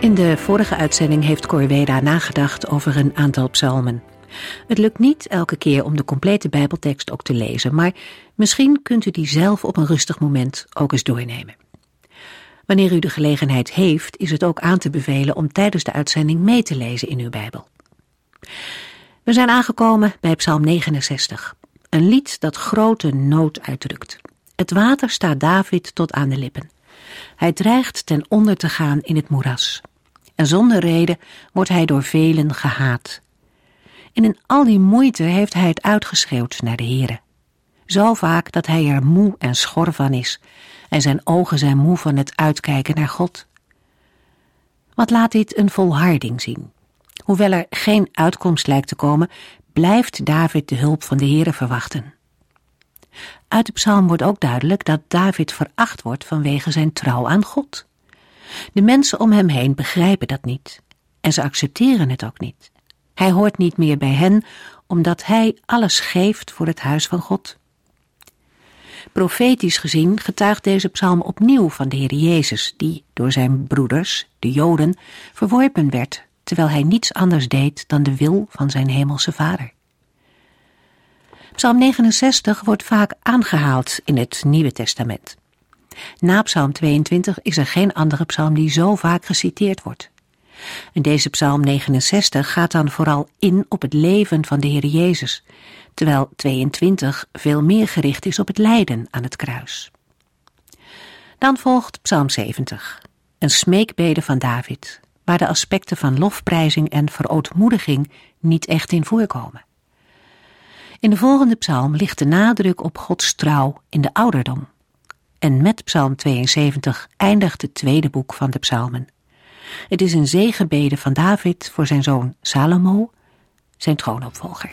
In de vorige uitzending heeft Corweda nagedacht over een aantal psalmen. Het lukt niet elke keer om de complete Bijbeltekst ook te lezen, maar misschien kunt u die zelf op een rustig moment ook eens doornemen. Wanneer u de gelegenheid heeft, is het ook aan te bevelen om tijdens de uitzending mee te lezen in uw Bijbel. We zijn aangekomen bij Psalm 69, een lied dat grote nood uitdrukt. Het water staat David tot aan de lippen. Hij dreigt ten onder te gaan in het moeras en zonder reden wordt hij door velen gehaat. En in al die moeite heeft hij het uitgeschreeuwd naar de Heere. Zo vaak dat hij er moe en schor van is en zijn ogen zijn moe van het uitkijken naar God. Wat laat dit een volharding zien? Hoewel er geen uitkomst lijkt te komen, blijft David de hulp van de Heere verwachten. Uit de psalm wordt ook duidelijk dat David veracht wordt vanwege zijn trouw aan God. De mensen om hem heen begrijpen dat niet en ze accepteren het ook niet. Hij hoort niet meer bij hen omdat hij alles geeft voor het huis van God. Profetisch gezien getuigt deze psalm opnieuw van de Heer Jezus, die door zijn broeders, de Joden, verworpen werd, terwijl hij niets anders deed dan de wil van zijn hemelse Vader. Psalm 69 wordt vaak aangehaald in het Nieuwe Testament. Na Psalm 22 is er geen andere psalm die zo vaak geciteerd wordt. En deze Psalm 69 gaat dan vooral in op het leven van de Heer Jezus, terwijl 22 veel meer gericht is op het lijden aan het kruis. Dan volgt Psalm 70, een smeekbede van David, waar de aspecten van lofprijzing en verootmoediging niet echt in voorkomen. In de volgende psalm ligt de nadruk op Gods trouw in de ouderdom. En met Psalm 72 eindigt het tweede boek van de Psalmen. Het is een zegenbede van David voor zijn zoon Salomo, zijn troonopvolger.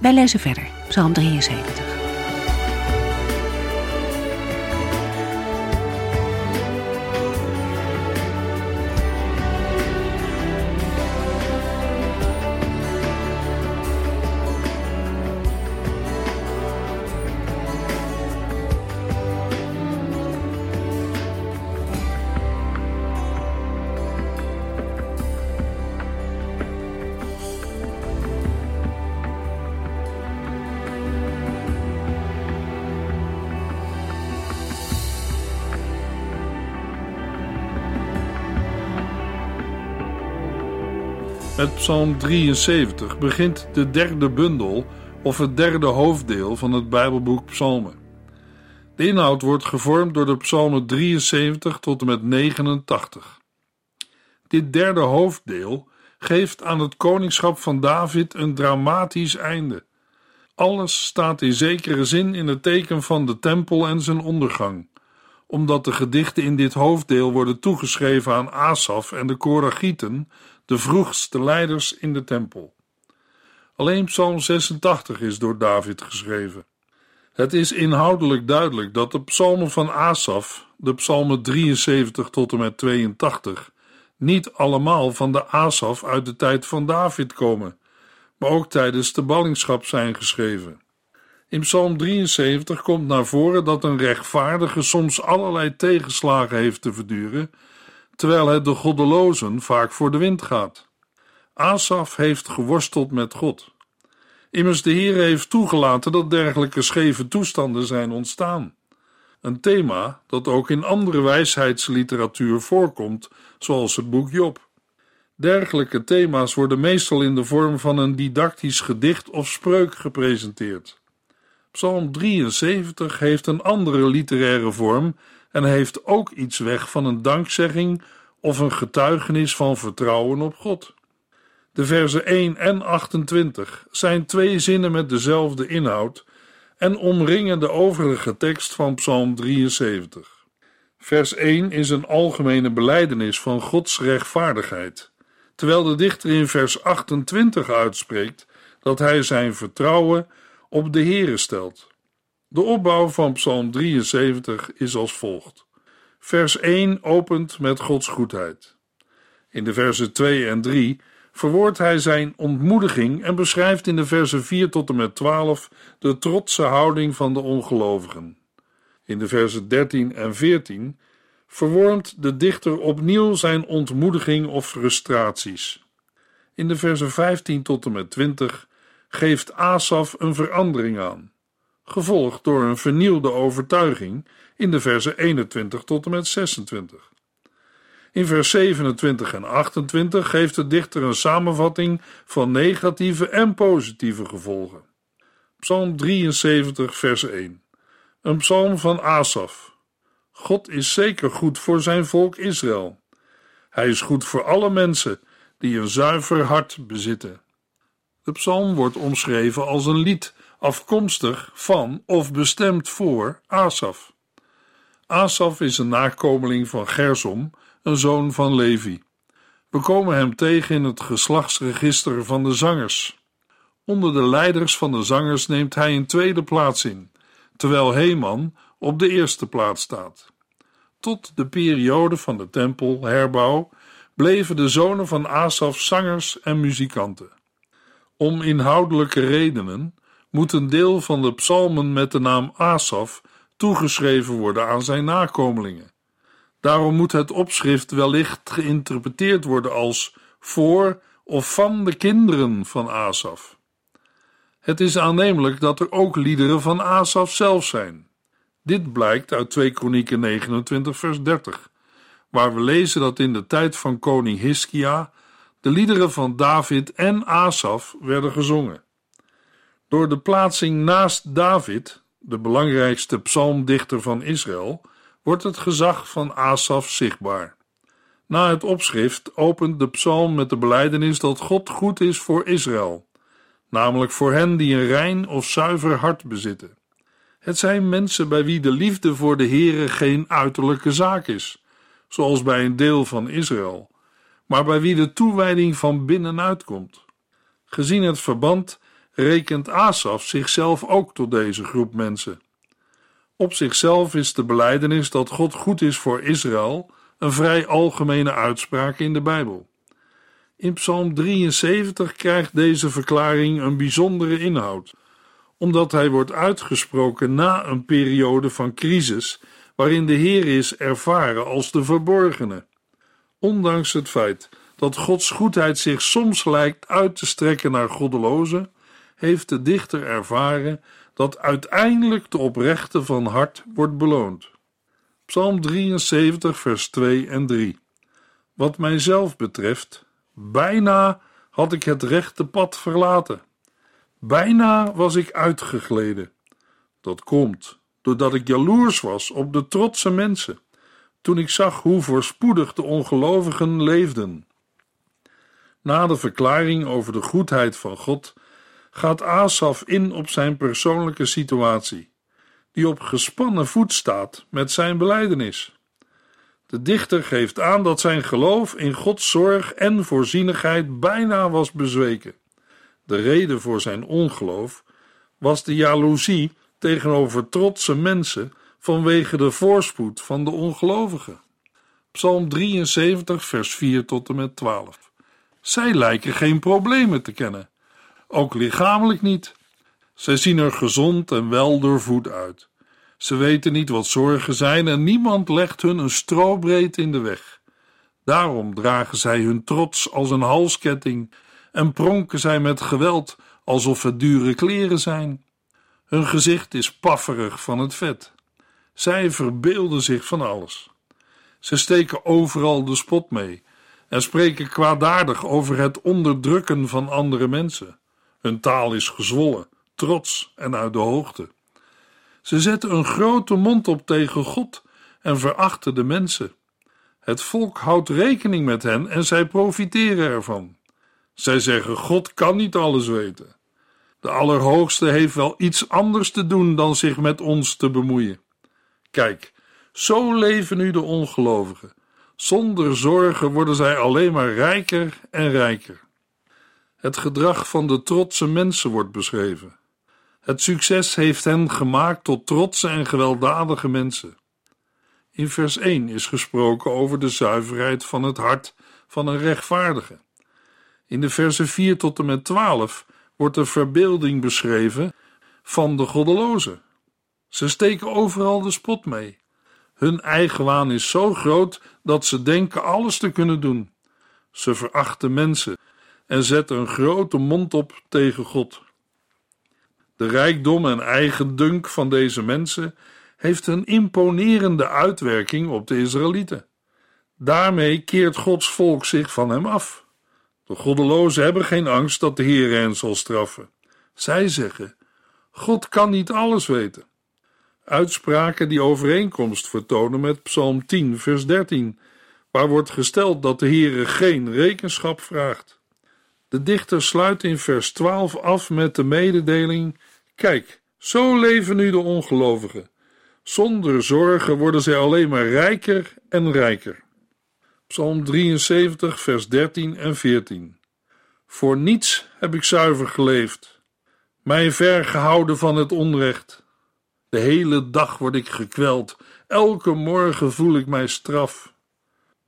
Wij lezen verder, Psalm 73. Met Psalm 73 begint de derde bundel of het derde hoofddeel van het Bijbelboek Psalmen. De inhoud wordt gevormd door de Psalmen 73 tot en met 89. Dit derde hoofddeel geeft aan het koningschap van David een dramatisch einde. Alles staat in zekere zin in het teken van de tempel en zijn ondergang, omdat de gedichten in dit hoofddeel worden toegeschreven aan Asaf en de Koragieten, de vroegste leiders in de tempel. Alleen Psalm 86 is door David geschreven. Het is inhoudelijk duidelijk dat de psalmen van Asaf, de psalmen 73 tot en met 82, niet allemaal van de Asaf uit de tijd van David komen, maar ook tijdens de ballingschap zijn geschreven. In Psalm 73 komt naar voren dat een rechtvaardige soms allerlei tegenslagen heeft te verduren terwijl het de goddelozen vaak voor de wind gaat. Asaf heeft geworsteld met God. Immers de Heer heeft toegelaten dat dergelijke scheve toestanden zijn ontstaan. Een thema dat ook in andere wijsheidsliteratuur voorkomt, zoals het boek Job. Dergelijke thema's worden meestal in de vorm van een didactisch gedicht of spreuk gepresenteerd. Psalm 73 heeft een andere literaire vorm en heeft ook iets weg van een dankzegging of een getuigenis van vertrouwen op God. De versen 1 en 28 zijn twee zinnen met dezelfde inhoud en omringen de overige tekst van Psalm 73. Vers 1 is een algemene belijdenis van Gods rechtvaardigheid terwijl de dichter in vers 28 uitspreekt dat hij zijn vertrouwen op de Heere stelt. De opbouw van Psalm 73 is als volgt. Vers 1 opent met Gods goedheid. In de versen 2 en 3 verwoordt hij zijn ontmoediging en beschrijft in de versen 4 tot en met 12 de trotse houding van de ongelovigen. In de versen 13 en 14 verwormt de dichter opnieuw zijn ontmoediging of frustraties. In de versen 15 tot en met 20 geeft Asaf een verandering aan, gevolgd door een vernieuwde overtuiging in de versen 21 tot en met 26. In vers 27 en 28 geeft de dichter een samenvatting van negatieve en positieve gevolgen. Psalm 73, vers 1. Een psalm van Asaf. God is zeker goed voor zijn volk Israël. Hij is goed voor alle mensen die een zuiver hart bezitten. De psalm wordt omschreven als een lied afkomstig van of bestemd voor Asaf. Asaf is een nakomeling van Gersom, een zoon van Levi. We komen hem tegen in het geslachtsregister van de zangers. Onder de leiders van de zangers neemt hij een tweede plaats in, terwijl Heman op de eerste plaats staat. Tot de periode van de tempelherbouw bleven de zonen van Asaf zangers en muzikanten. Om inhoudelijke redenen moet een deel van de psalmen met de naam Asaf toegeschreven worden aan zijn nakomelingen. Daarom moet het opschrift wellicht geïnterpreteerd worden als voor of van de kinderen van Asaf. Het is aannemelijk dat er ook liederen van Asaf zelf zijn. Dit blijkt uit 2 Kronieken 29 vers 30, waar we lezen dat in de tijd van koning Hiskia de liederen van David en Asaf werden gezongen. Door de plaatsing naast David, de belangrijkste psalmdichter van Israël, wordt het gezag van Asaf zichtbaar. Na het opschrift opent de psalm met de belijdenis dat God goed is voor Israël, namelijk voor hen die een rein of zuiver hart bezitten. Het zijn mensen bij wie de liefde voor de Heere geen uiterlijke zaak is, zoals bij een deel van Israël, maar bij wie de toewijding van binnenuit komt. Gezien het verband rekent Asaf zichzelf ook tot deze groep mensen. Op zichzelf is de belijdenis dat God goed is voor Israël een vrij algemene uitspraak in de Bijbel. In Psalm 73 krijgt deze verklaring een bijzondere inhoud, omdat hij wordt uitgesproken na een periode van crisis waarin de Heer is ervaren als de verborgene. Ondanks het feit dat Gods goedheid zich soms lijkt uit te strekken naar goddelozen, heeft de dichter ervaren dat uiteindelijk de oprechte van hart wordt beloond. Psalm 73, vers 2 en 3. Wat mijzelf betreft, bijna had ik het rechte pad verlaten. Bijna was ik uitgegleden. Dat komt doordat ik jaloers was op de trotse mensen, toen ik zag hoe voorspoedig de ongelovigen leefden. Na de verklaring over de goedheid van God gaat Asaf in op zijn persoonlijke situatie, die op gespannen voet staat met zijn belijdenis. De dichter geeft aan dat zijn geloof in Gods zorg en voorzienigheid bijna was bezweken. De reden voor zijn ongeloof was de jaloezie tegenover trotse mensen vanwege de voorspoed van de ongelovigen. Psalm 73, vers 4 tot en met 12. Zij lijken geen problemen te kennen ook lichamelijk niet. Zij zien er gezond en wel doorvoed uit. Ze weten niet wat zorgen zijn en niemand legt hun een strobreed in de weg. Daarom dragen zij hun trots als een halsketting en pronken zij met geweld alsof het dure kleren zijn. Hun gezicht is pafferig van het vet. Zij verbeelden zich van alles. Ze steken overal de spot mee en spreken kwaadaardig over het onderdrukken van andere mensen. Hun taal is gezwollen, trots en uit de hoogte. Ze zetten een grote mond op tegen God en verachten de mensen. Het volk houdt rekening met hen en zij profiteren ervan. Zij zeggen: God kan niet alles weten. De Allerhoogste heeft wel iets anders te doen dan zich met ons te bemoeien. Kijk, zo leven nu de ongelovigen, Zonder zorgen worden zij alleen maar rijker en rijker. Het gedrag van de trotse mensen wordt beschreven. Het succes heeft hen gemaakt tot trotse en gewelddadige mensen. In vers 1 is gesproken over de zuiverheid van het hart van een rechtvaardige. In de versen 4 tot en met 12 wordt de verbeelding beschreven van de goddelozen. Ze steken overal de spot mee. Hun eigenwaan is zo groot dat ze denken alles te kunnen doen. Ze verachten mensen en zetten een grote mond op tegen God. De rijkdom en eigendunk van deze mensen heeft een imponerende uitwerking op de Israëlieten. Daarmee keert Gods volk zich van hem af. De goddelozen hebben geen angst dat de Heer hen zal straffen. Zij zeggen: God kan niet alles weten. Uitspraken die overeenkomst vertonen met Psalm 10, vers 13, waar wordt gesteld dat de Heere geen rekenschap vraagt. De dichter sluit in vers 12 af met de mededeling: Kijk, zo leven nu de ongelovigen. Zonder zorgen worden zij alleen maar rijker en rijker. Psalm 73, vers 13 en 14. Voor niets heb ik zuiver geleefd, mij ver gehouden van het onrecht. De hele dag word ik gekweld, elke morgen voel ik mij straf.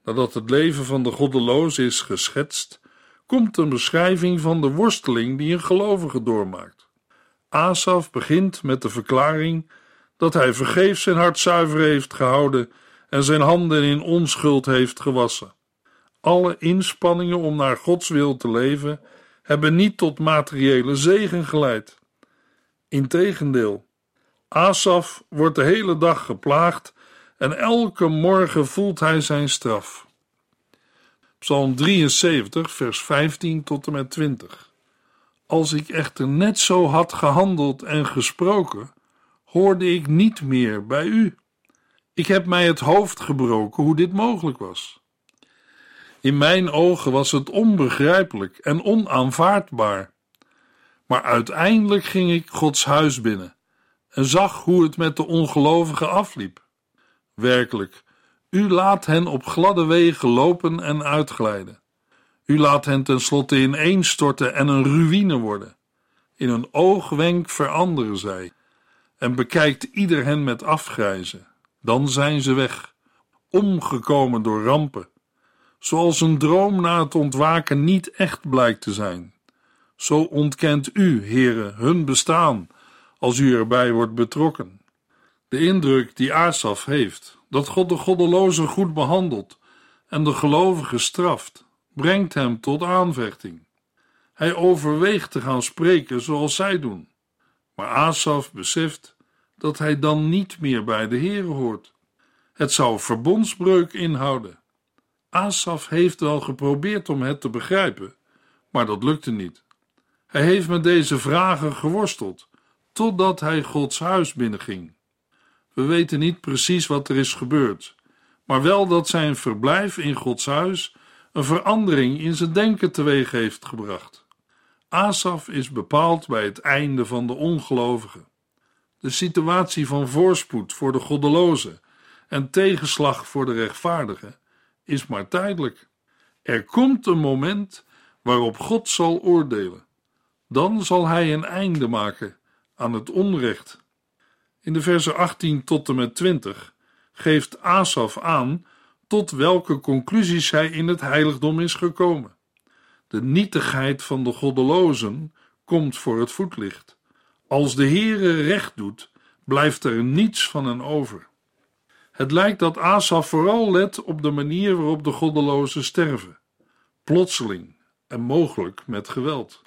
Nadat het leven van de goddeloze is geschetst, komt een beschrijving van de worsteling die een gelovige doormaakt. Asaf begint met de verklaring dat hij vergeefs zijn hart zuiver heeft gehouden en zijn handen in onschuld heeft gewassen. Alle inspanningen om naar Gods wil te leven hebben niet tot materiële zegen geleid. Integendeel, Asaf wordt de hele dag geplaagd en elke morgen voelt hij zijn straf. Psalm 73, vers 15 tot en met 20. Als ik echter net zo had gehandeld en gesproken, hoorde ik niet meer bij u. Ik heb mij het hoofd gebroken hoe dit mogelijk was. In mijn ogen was het onbegrijpelijk en onaanvaardbaar. Maar uiteindelijk ging ik Gods huis binnen en zag hoe het met de ongelovigen afliep. Werkelijk, u laat hen op gladde wegen lopen en uitglijden. U laat hen tenslotte ineenstorten en een ruïne worden. In een oogwenk veranderen zij en bekijkt ieder hen met afgrijzen. Dan zijn ze weg, omgekomen door rampen. Zoals een droom na het ontwaken niet echt blijkt te zijn. Zo ontkent u, heren, hun bestaan, als u erbij wordt betrokken. De indruk die Asaf heeft, dat God de goddelozen goed behandelt en de gelovigen straft, brengt hem tot aanvechting. Hij overweegt te gaan spreken zoals zij doen. Maar Asaf beseft dat hij dan niet meer bij de Heer hoort. Het zou verbondsbreuk inhouden. Asaf heeft wel geprobeerd om het te begrijpen, maar dat lukte niet. Hij heeft met deze vragen geworsteld, totdat hij Gods huis binnenging. We weten niet precies wat er is gebeurd, maar wel dat zijn verblijf in Gods huis een verandering in zijn denken teweeg heeft gebracht. Asaf is bepaald bij het einde van de ongelovigen. De situatie van voorspoed voor de goddelozen en tegenslag voor de rechtvaardigen is maar tijdelijk. Er komt een moment waarop God zal oordelen. Dan zal hij een einde maken aan het onrecht. In de versen 18 tot en met 20 geeft Asaf aan tot welke conclusies hij in het heiligdom is gekomen. De nietigheid van de goddelozen komt voor het voetlicht. Als de Heere recht doet, blijft er niets van hen over. Het lijkt dat Asaf vooral let op de manier waarop de goddelozen sterven, plotseling en mogelijk met geweld.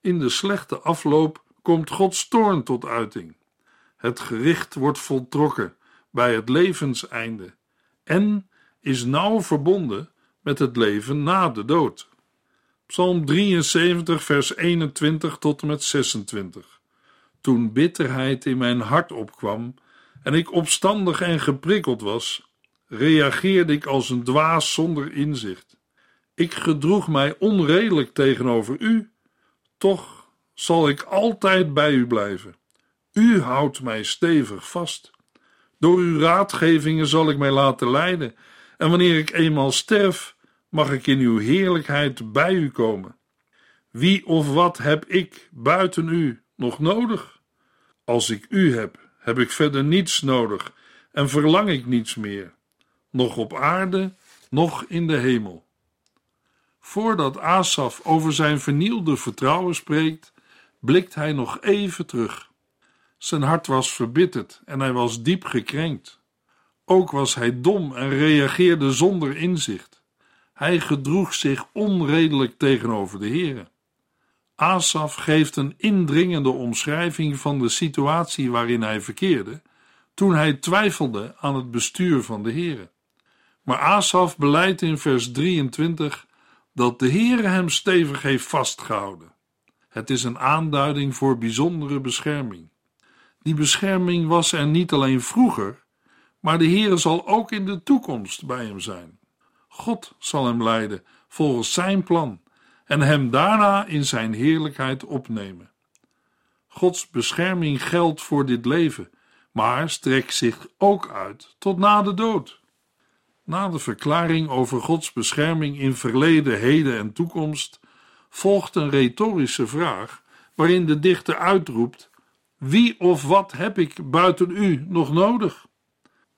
In de slechte afloop komt Gods toorn tot uiting. Het gericht wordt voltrokken bij het levenseinde en is nauw verbonden met het leven na de dood. Psalm 73, vers 21 tot en met 26. Toen bitterheid in mijn hart opkwam en ik opstandig en geprikkeld was, reageerde ik als een dwaas zonder inzicht. Ik gedroeg mij onredelijk tegenover u, toch zal ik altijd bij u blijven. U houdt mij stevig vast. Door uw raadgevingen zal ik mij laten leiden En wanneer ik eenmaal sterf, mag ik in uw heerlijkheid bij u komen. Wie of wat heb ik buiten u nog nodig? Als ik u heb, heb ik verder niets nodig en verlang ik niets meer, nog op aarde, nog in de hemel. Voordat Asaf over zijn vernielde vertrouwen spreekt, blikt hij nog even terug. Zijn hart was verbitterd en hij was diep gekrenkt. Ook was hij dom en reageerde zonder inzicht. Hij gedroeg zich onredelijk tegenover de Heere. Asaf geeft een indringende omschrijving van de situatie waarin hij verkeerde, toen hij twijfelde aan het bestuur van de Heere. Maar Asaf beleidt in vers 23 dat de Heere hem stevig heeft vastgehouden. Het is een aanduiding voor bijzondere bescherming. Die bescherming was er niet alleen vroeger, maar de Heere zal ook in de toekomst bij hem zijn. God zal hem leiden volgens zijn plan en hem daarna in zijn heerlijkheid opnemen. Gods bescherming geldt voor dit leven, maar strekt zich ook uit tot na de dood. Na de verklaring over Gods bescherming in verleden, heden en toekomst volgt een retorische vraag waarin de dichter uitroept: Wie of wat heb ik buiten u nog nodig?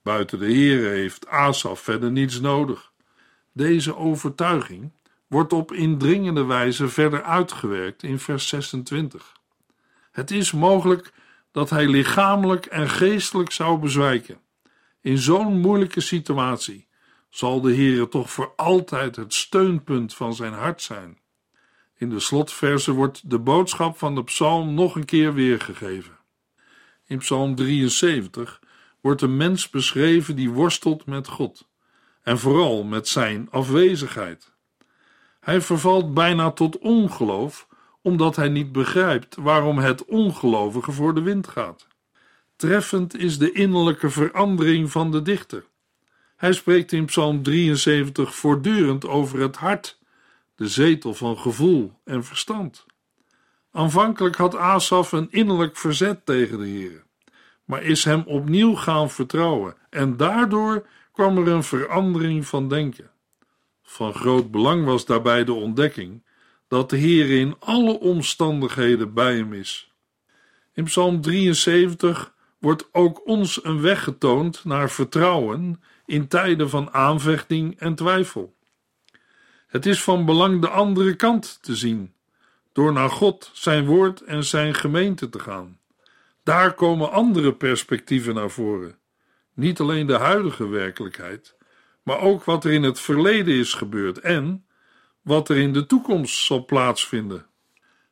Buiten de Heere heeft Asaf verder niets nodig. Deze overtuiging wordt op indringende wijze verder uitgewerkt in vers 26. Het is mogelijk dat hij lichamelijk en geestelijk zou bezwijken. In zo'n moeilijke situatie zal de Heere toch voor altijd het steunpunt van zijn hart zijn. In de slotverse wordt de boodschap van de psalm nog een keer weergegeven. In psalm 73 wordt een mens beschreven die worstelt met God en vooral met zijn afwezigheid. Hij vervalt bijna tot ongeloof, omdat hij niet begrijpt waarom het ongelovige voor de wind gaat. Treffend is de innerlijke verandering van de dichter. Hij spreekt in Psalm 73 voortdurend over het hart, de zetel van gevoel en verstand. Aanvankelijk had Asaf een innerlijk verzet tegen de Heer, maar is hem opnieuw gaan vertrouwen en daardoor kwam er een verandering van denken. Van groot belang was daarbij de ontdekking dat de Heer in alle omstandigheden bij hem is. In Psalm 73 wordt ook ons een weg getoond naar vertrouwen in tijden van aanvechting en twijfel. Het is van belang de andere kant te zien, door naar God, zijn woord en zijn gemeente te gaan. Daar komen andere perspectieven naar voren. Niet alleen de huidige werkelijkheid, maar ook wat er in het verleden is gebeurd en wat er in de toekomst zal plaatsvinden.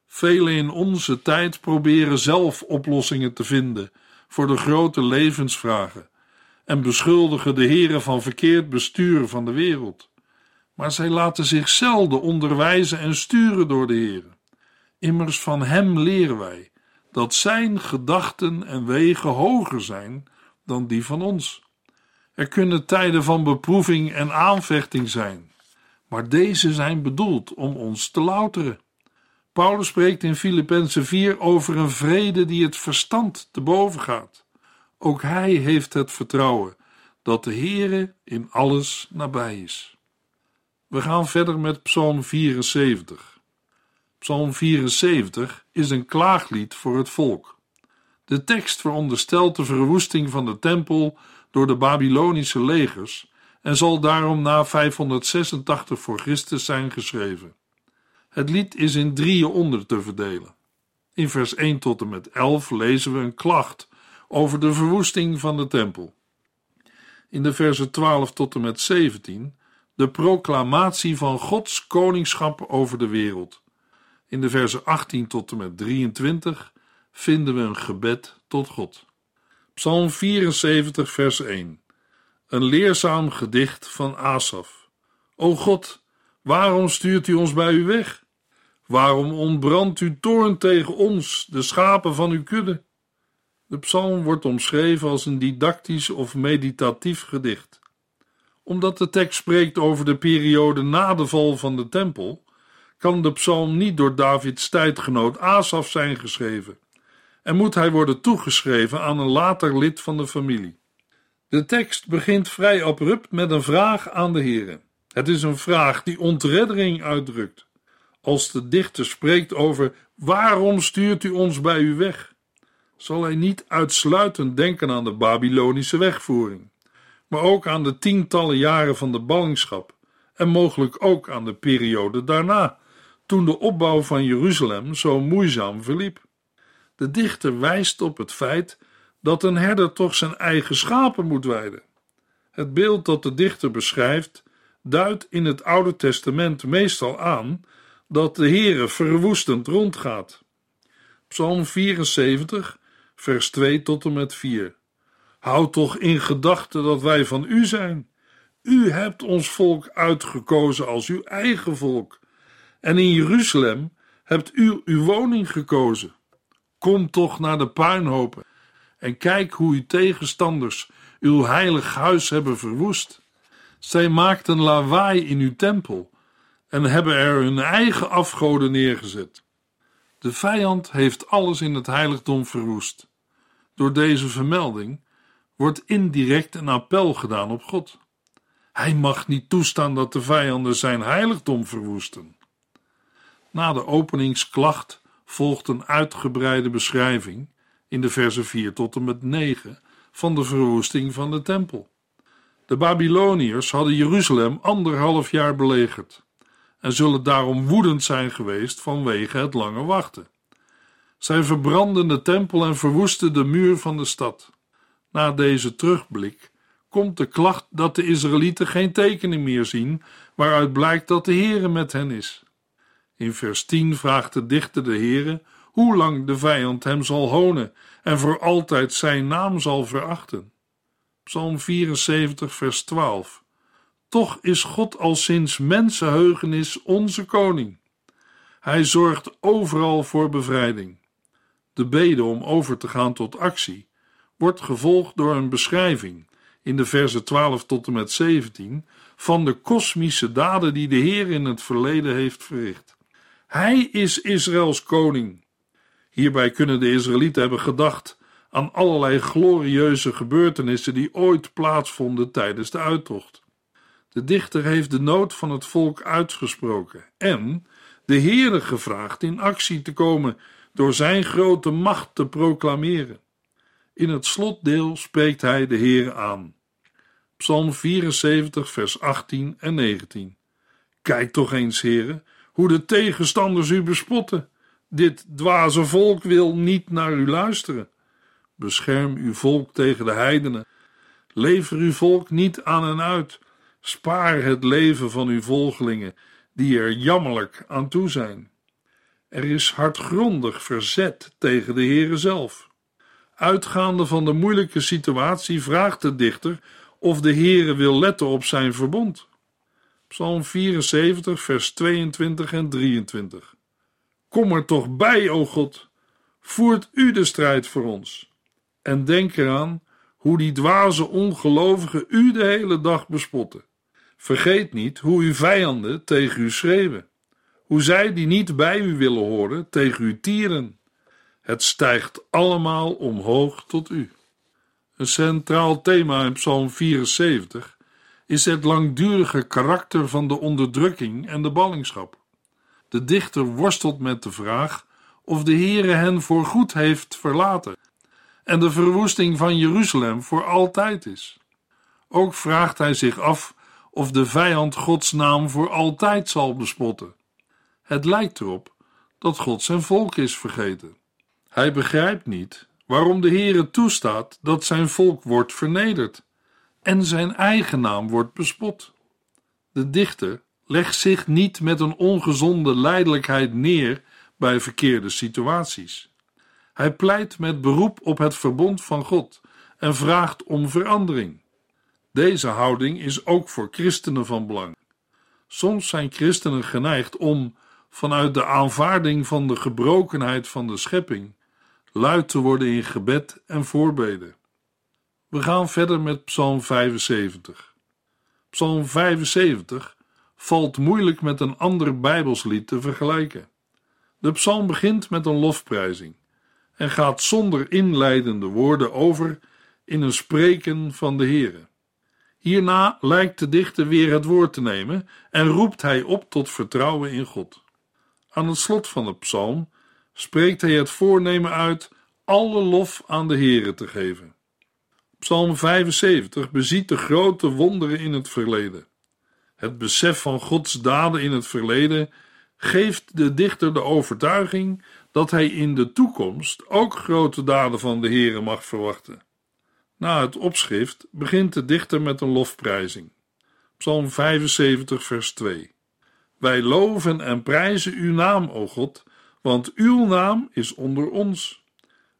Velen in onze tijd proberen zelf oplossingen te vinden voor de grote levensvragen en beschuldigen de heren van verkeerd bestuur van de wereld. Maar zij laten zich zelden onderwijzen en sturen door de heren. Immers van hem leren wij dat zijn gedachten en wegen hoger zijn dan die van ons. Er kunnen tijden van beproeving en aanvechting zijn, maar deze zijn bedoeld om ons te louteren. Paulus spreekt in Filippenzen 4 over een vrede die het verstand te boven gaat. Ook hij heeft het vertrouwen dat de Heere in alles nabij is. We gaan verder met Psalm 74. Psalm 74 is een klaaglied voor het volk. De tekst veronderstelt de verwoesting van de tempel door de Babylonische legers en zal daarom na 586 voor Christus zijn geschreven. Het lied is in drieën onder te verdelen. In vers 1 tot en met 11 lezen we een klacht over de verwoesting van de tempel. In de versen 12 tot en met 17 de proclamatie van Gods koningschap over de wereld. In de versen 18 tot en met 23 vinden we een gebed tot God. Psalm 74, vers 1. Een leerzaam gedicht van Asaf. O God, waarom stuurt u ons bij u weg? Waarom ontbrandt uw toorn tegen ons, de schapen van uw kudde? De psalm wordt omschreven als een didactisch of meditatief gedicht. Omdat de tekst spreekt over de periode na de val van de tempel, kan de psalm niet door Davids tijdgenoot Asaf zijn geschreven en moet hij worden toegeschreven aan een later lid van de familie. De tekst begint vrij abrupt met een vraag aan de Heere. Het is een vraag die ontreddering uitdrukt. Als de dichter spreekt over waarom stuurt u ons bij u weg, zal hij niet uitsluitend denken aan de Babylonische wegvoering, maar ook aan de tientallen jaren van de ballingschap en mogelijk ook aan de periode daarna, toen de opbouw van Jeruzalem zo moeizaam verliep. De dichter wijst op het feit dat een herder toch zijn eigen schapen moet weiden. Het beeld dat de dichter beschrijft, duidt in het Oude Testament meestal aan dat de Heere verwoestend rondgaat. Psalm 74, vers 2 tot en met 4. Houd toch in gedachten dat wij van u zijn. U hebt ons volk uitgekozen als uw eigen volk. En in Jeruzalem hebt u uw woning gekozen. Kom toch naar de puinhopen en kijk hoe uw tegenstanders uw heilig huis hebben verwoest. Zij maakten lawaai in uw tempel en hebben er hun eigen afgoden neergezet. De vijand heeft alles in het heiligdom verwoest. Door deze vermelding wordt indirect een appel gedaan op God. Hij mag niet toestaan dat de vijanden zijn heiligdom verwoesten. Na de openingsklacht volgt een uitgebreide beschrijving in de versen 4 tot en met 9 van de verwoesting van de tempel. De Babyloniërs hadden Jeruzalem anderhalf jaar belegerd en zullen daarom woedend zijn geweest vanwege het lange wachten. Zij verbrandden de tempel en verwoesten de muur van de stad. Na deze terugblik komt de klacht dat de Israëlieten geen tekenen meer zien, waaruit blijkt dat de Heere met hen is. In vers 10 vraagt de dichter de Heere hoe lang de vijand hem zal honen en voor altijd zijn naam zal verachten. Psalm 74, vers 12. Toch is God al sinds mensenheugenis onze koning. Hij zorgt overal voor bevrijding. De bede om over te gaan tot actie wordt gevolgd door een beschrijving in de versen 12 tot en met 17 van de kosmische daden die de Heer in het verleden heeft verricht. Hij is Israëls koning. Hierbij kunnen de Israëlieten hebben gedacht aan allerlei glorieuze gebeurtenissen die ooit plaatsvonden tijdens de uittocht. De dichter heeft de nood van het volk uitgesproken en de Heere gevraagd in actie te komen door zijn grote macht te proclameren. In het slotdeel spreekt hij de Heere aan. Psalm 74, vers 18 en 19. Kijk toch eens, Heere, hoe de tegenstanders u bespotten. Dit dwaze volk wil niet naar u luisteren. Bescherm uw volk tegen de heidenen. Lever uw volk niet aan en uit. Spaar het leven van uw volgelingen, die er jammerlijk aan toe zijn. Er is hardgrondig verzet tegen de Heere zelf. Uitgaande van de moeilijke situatie vraagt de dichter of de Heere wil letten op zijn verbond. Psalm 74, vers 22 en 23. Kom er toch bij, o God, voert u de strijd voor ons. En denk eraan hoe die dwaze ongelovigen u de hele dag bespotten. Vergeet niet hoe uw vijanden tegen u schreeuwen, hoe zij die niet bij u willen horen tegen u tieren. Het stijgt allemaal omhoog tot u. Een centraal thema in Psalm 74 is het langdurige karakter van de onderdrukking en de ballingschap. De dichter worstelt met de vraag of de Heere hen voorgoed heeft verlaten en de verwoesting van Jeruzalem voor altijd is. Ook vraagt hij zich af of de vijand Gods naam voor altijd zal bespotten. Het lijkt erop dat God zijn volk is vergeten. Hij begrijpt niet waarom de Heere toestaat dat zijn volk wordt vernederd en zijn eigen naam wordt bespot. De dichter legt zich niet met een ongezonde lijdelijkheid neer bij verkeerde situaties. Hij pleit met beroep op het verbond van God en vraagt om verandering. Deze houding is ook voor christenen van belang. Soms zijn christenen geneigd om, vanuit de aanvaarding van de gebrokenheid van de schepping, luid te worden in gebed en voorbeden. We gaan verder met Psalm 75. Psalm 75 valt moeilijk met een ander Bijbelslied te vergelijken. De psalm begint met een lofprijzing en gaat zonder inleidende woorden over in een spreken van de Heere. Hierna lijkt de dichter weer het woord te nemen en roept hij op tot vertrouwen in God. Aan het slot van de psalm spreekt hij het voornemen uit alle lof aan de Heere te geven. Psalm 75 beziet de grote wonderen in het verleden. Het besef van Gods daden in het verleden geeft de dichter de overtuiging dat hij in de toekomst ook grote daden van de Heere mag verwachten. Na het opschrift begint de dichter met een lofprijzing. Psalm 75, vers 2. Wij loven en prijzen uw naam, o God, want uw naam is onder ons.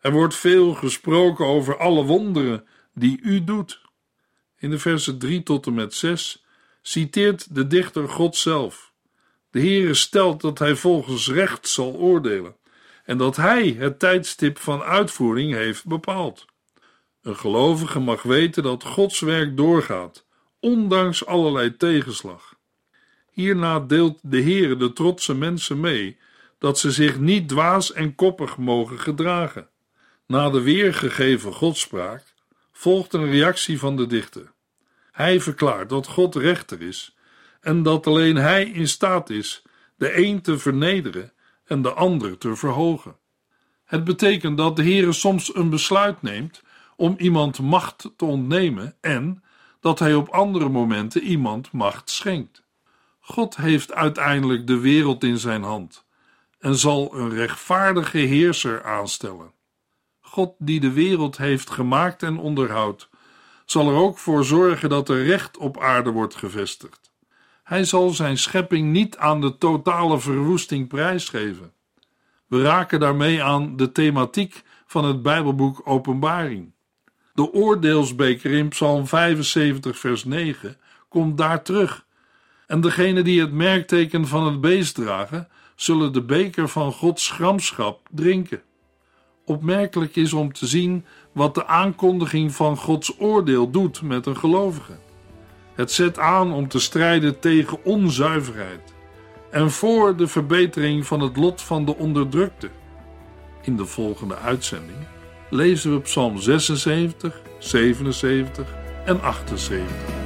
Er wordt veel gesproken over alle wonderen die u doet. In de versen 3 tot en met 6 citeert de dichter God zelf. De Heere stelt dat hij volgens recht zal oordelen en dat hij het tijdstip van uitvoering heeft bepaald. Een gelovige mag weten dat Gods werk doorgaat, ondanks allerlei tegenslag. Hierna deelt de Heere de trotse mensen mee dat ze zich niet dwaas en koppig mogen gedragen. Na de weergegeven godspraak volgt een reactie van de dichter. Hij verklaart dat God rechter is en dat alleen hij in staat is de een te vernederen en de ander te verhogen. Het betekent dat de Heere soms een besluit neemt om iemand macht te ontnemen en dat hij op andere momenten iemand macht schenkt. God heeft uiteindelijk de wereld in zijn hand en zal een rechtvaardige heerser aanstellen. God die de wereld heeft gemaakt en onderhoudt, zal er ook voor zorgen dat er recht op aarde wordt gevestigd. Hij zal zijn schepping niet aan de totale verwoesting prijsgeven. We raken daarmee aan de thematiek van het Bijbelboek Openbaring. De oordeelsbeker in Psalm 75, vers 9 komt daar terug. En degenen die het merkteken van het beest dragen, zullen de beker van Gods gramschap drinken. Opmerkelijk is om te zien wat de aankondiging van Gods oordeel doet met een gelovige. Het zet aan om te strijden tegen onzuiverheid en voor de verbetering van het lot van de onderdrukte. In de volgende uitzending lezen we Psalm 76, 77 en 78.